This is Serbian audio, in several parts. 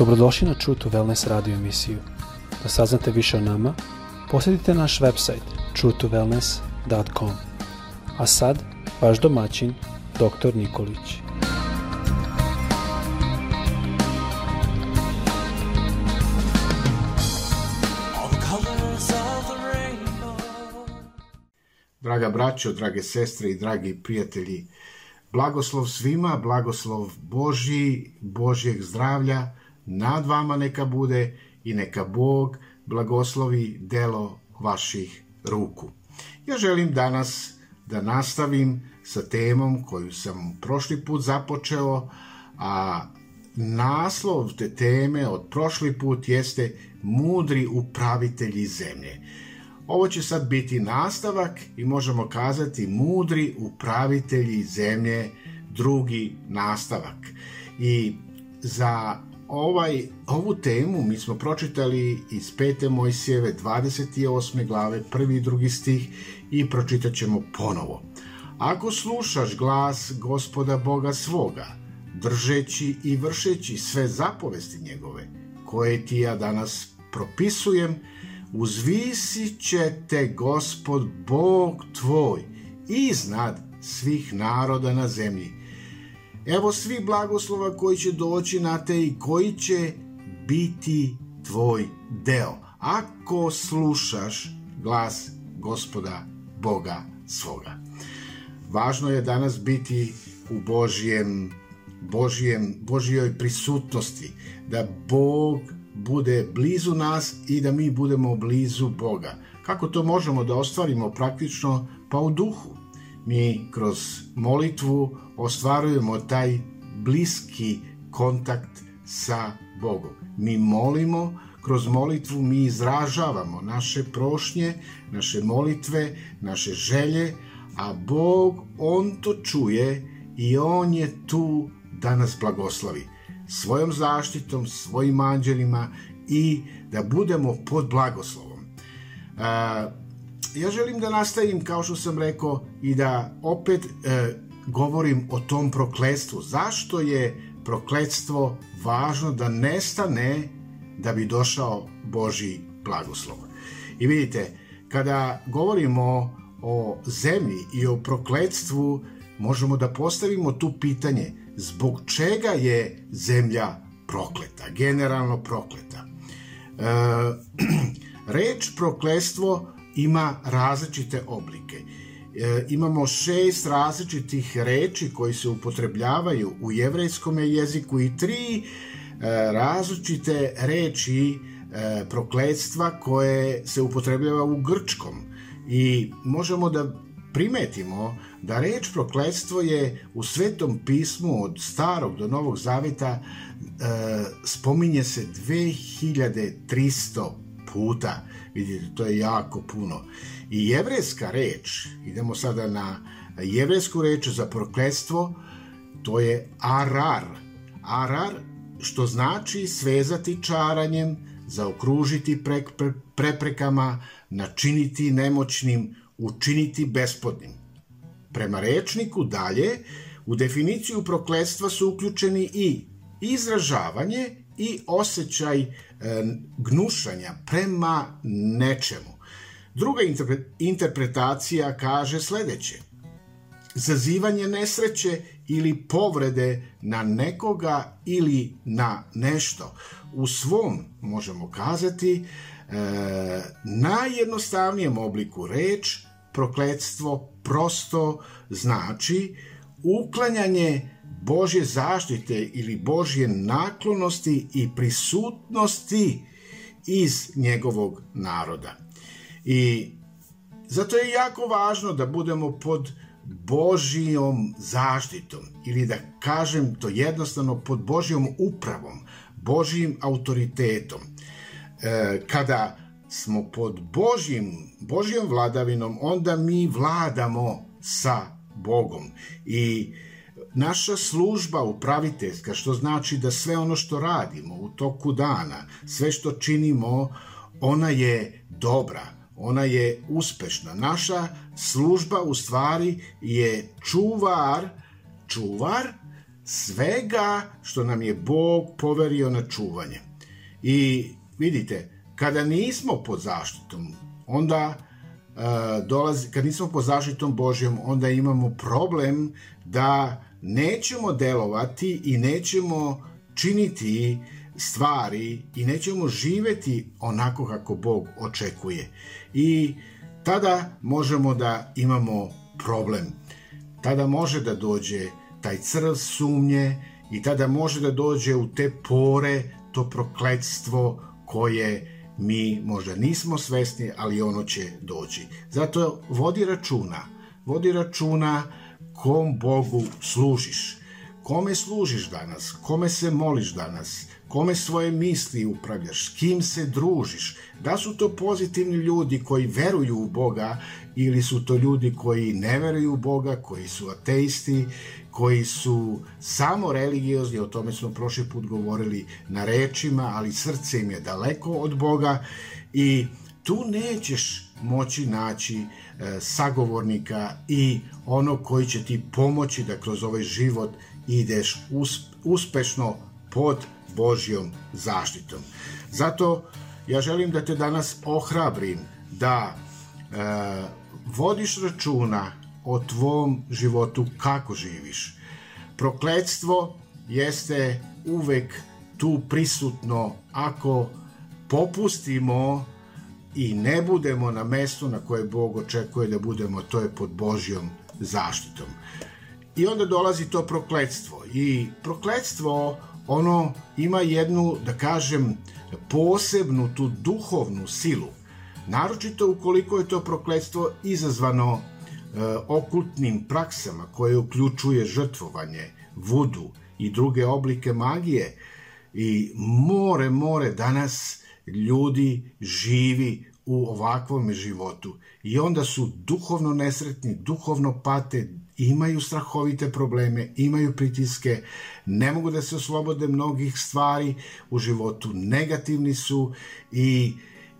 Dobrodošli na True to Wellness radio emisiju. Da saznate više o nama, posjetite naš website truetowellness.com. A sad, vaš domaćin, dr. Nikolić. Draga braćo, drage sestre i dragi prijatelji, blagoslov svima, blagoslov Božji, Božjeg zdravlja, nad vama neka bude i neka Bog blagoslovi delo vaših ruku. Ja želim danas da nastavim sa temom koju sam prošli put započeo, a naslov te teme od prošli put jeste Mudri upravitelji zemlje. Ovo će sad biti nastavak i možemo kazati Mudri upravitelji zemlje drugi nastavak. I za ovaj, ovu temu mi smo pročitali iz 5. Mojsijeve 28. glave, prvi i drugi stih i pročitat ćemo ponovo. Ako slušaš glas gospoda Boga svoga, držeći i vršeći sve zapovesti njegove, koje ti ja danas propisujem, uzvisit će te gospod Bog tvoj iznad svih naroda na zemlji Evo svi blagoslova koji će doći na te i koji će biti tvoj deo. Ako slušaš glas gospoda Boga svoga. Važno je danas biti u Božjem, Božjem, Božjoj prisutnosti, da Bog bude blizu nas i da mi budemo blizu Boga. Kako to možemo da ostvarimo praktično? Pa u duhu mi kroz molitvu ostvarujemo taj bliski kontakt sa Bogom. Mi molimo, kroz molitvu mi izražavamo naše prošnje, naše molitve, naše želje, a Bog, On to čuje i On je tu da nas blagoslovi svojom zaštitom, svojim anđelima i da budemo pod blagoslovom. Ja želim da nastavim, kao što sam rekao, i da opet e, govorim o tom prokledstvu. Zašto je prokledstvo važno da nestane da bi došao Boži blagoslov? I vidite, kada govorimo o zemlji i o prokledstvu, možemo da postavimo tu pitanje zbog čega je zemlja prokleta, generalno prokleta. E, reč prokletstvo ima različite oblike. E, imamo šest različitih reči koji se upotrebljavaju u jevrejskom jeziku i tri e, različite reči e, prokledstva koje se upotrebljava u grčkom. I možemo da primetimo da reč prokledstvo je u Svetom pismu od starog do novog zaveta e, spominje se 2300 puta. Vidite, to je jako puno. I jevrejska reč, idemo sada na jevrejsku reč za prokletstvo, to je arar. Arar, što znači svezati čaranjem, zaokružiti pre, pre, preprekama, načiniti nemoćnim, učiniti bespodnim. Prema rečniku dalje, u definiciju prokletstva su uključeni i izražavanje i osjećaj e, gnušanja prema nečemu. Druga interpretacija kaže sledeće. Zazivanje nesreće ili povrede na nekoga ili na nešto. U svom, možemo kazati, najjednostavnijem obliku reč, prokledstvo prosto znači uklanjanje Božje zaštite ili Božje naklonosti i prisutnosti iz njegovog naroda. I zato je jako važno da budemo pod Božijom zaštitom ili da kažem to jednostavno pod Božijom upravom, Božijim autoritetom. E, kada smo pod Božjim, Božjom vladavinom, onda mi vladamo sa Bogom i naša služba upraviteljska, što znači da sve ono što radimo u toku dana, sve što činimo, ona je dobra, ona je uspešna. Naša služba u stvari je čuvar, čuvar svega što nam je Bog poverio na čuvanje. I vidite, kada nismo pod zaštitom, onda uh, dolazi, kad nismo pod zaštitom Božjom, onda imamo problem da nećemo delovati i nećemo činiti stvari i nećemo živeti onako kako Bog očekuje. I tada možemo da imamo problem. Tada može da dođe taj crv sumnje i tada može da dođe u te pore to prokledstvo koje mi možda nismo svesni, ali ono će doći. Zato vodi računa, vodi računa kom Bogu služiš. Kome služiš danas? Kome se moliš danas? Kome svoje misli upravljaš? Kim se družiš? Da su to pozitivni ljudi koji veruju u Boga ili su to ljudi koji ne veruju u Boga, koji su ateisti, koji su samo religiozni, o tome smo prošli put govorili na rečima, ali srce im je daleko od Boga i tu nećeš moći naći e, sagovornika i ono koji će ti pomoći da kroz ovaj život ideš uspešno pod Božjom zaštitom. Zato ja želim da te danas ohrabrim da e, vodiš računa o tvom životu kako živiš. Prokledstvo jeste uvek tu prisutno ako popustimo i ne budemo na mestu na koje Bog očekuje da budemo, to je pod Božjom zaštitom. I onda dolazi to prokledstvo. I prokledstvo, ono ima jednu, da kažem, posebnu tu duhovnu silu. Naročito ukoliko je to prokledstvo izazvano e, okultnim praksama koje uključuje žrtvovanje, vudu i druge oblike magije i more, more danas ljudi živi u ovakvom životu i onda su duhovno nesretni, duhovno pate, imaju strahovite probleme, imaju pritiske, ne mogu da se oslobode mnogih stvari u životu, negativni su i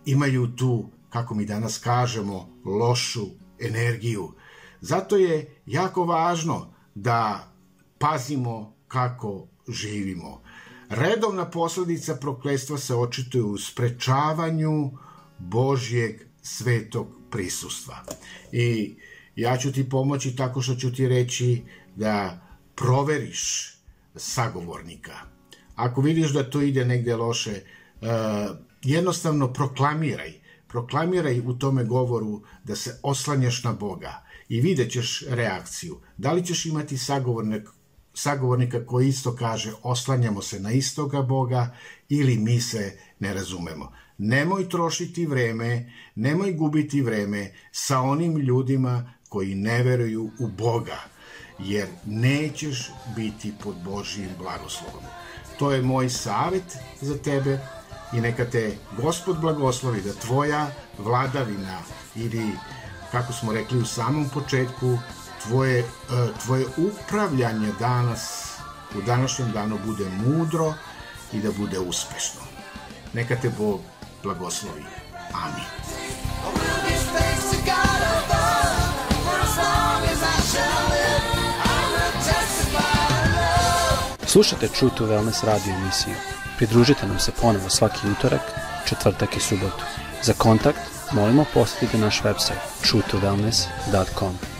imaju tu, kako mi danas kažemo, lošu energiju. Zato je jako važno da pazimo kako živimo. Redovna posledica prokletstva se očituje u sprečavanju Božjeg svetog prisustva. I ja ću ti pomoći tako što ću ti reći da proveriš sagovornika. Ako vidiš da to ide negde loše, jednostavno proklamiraj. Proklamiraj u tome govoru da se oslanjaš na Boga i vidjet ćeš reakciju. Da li ćeš imati sagovornik, sagovornika koji isto kaže oslanjamo se na istoga Boga ili mi se ne razumemo. Nemoj trošiti vreme, nemoj gubiti vreme sa onim ljudima koji ne veruju u Boga, jer nećeš biti pod Božijim blagoslovom. To je moj savet za tebe i neka te Gospod blagoslovi da tvoja vladavina ili kako smo rekli u samom početku tvoje, e, tvoje upravljanje danas u današnjem danu bude mudro i da bude uspešno. Neka te Bog blagoslovi. Amin. Slušate True to Wellness radio emisiju. Pridružite nam se ponovo svaki utorak, četvrtak i subotu. Za kontakt molimo posjetite naš website truetowellness.com.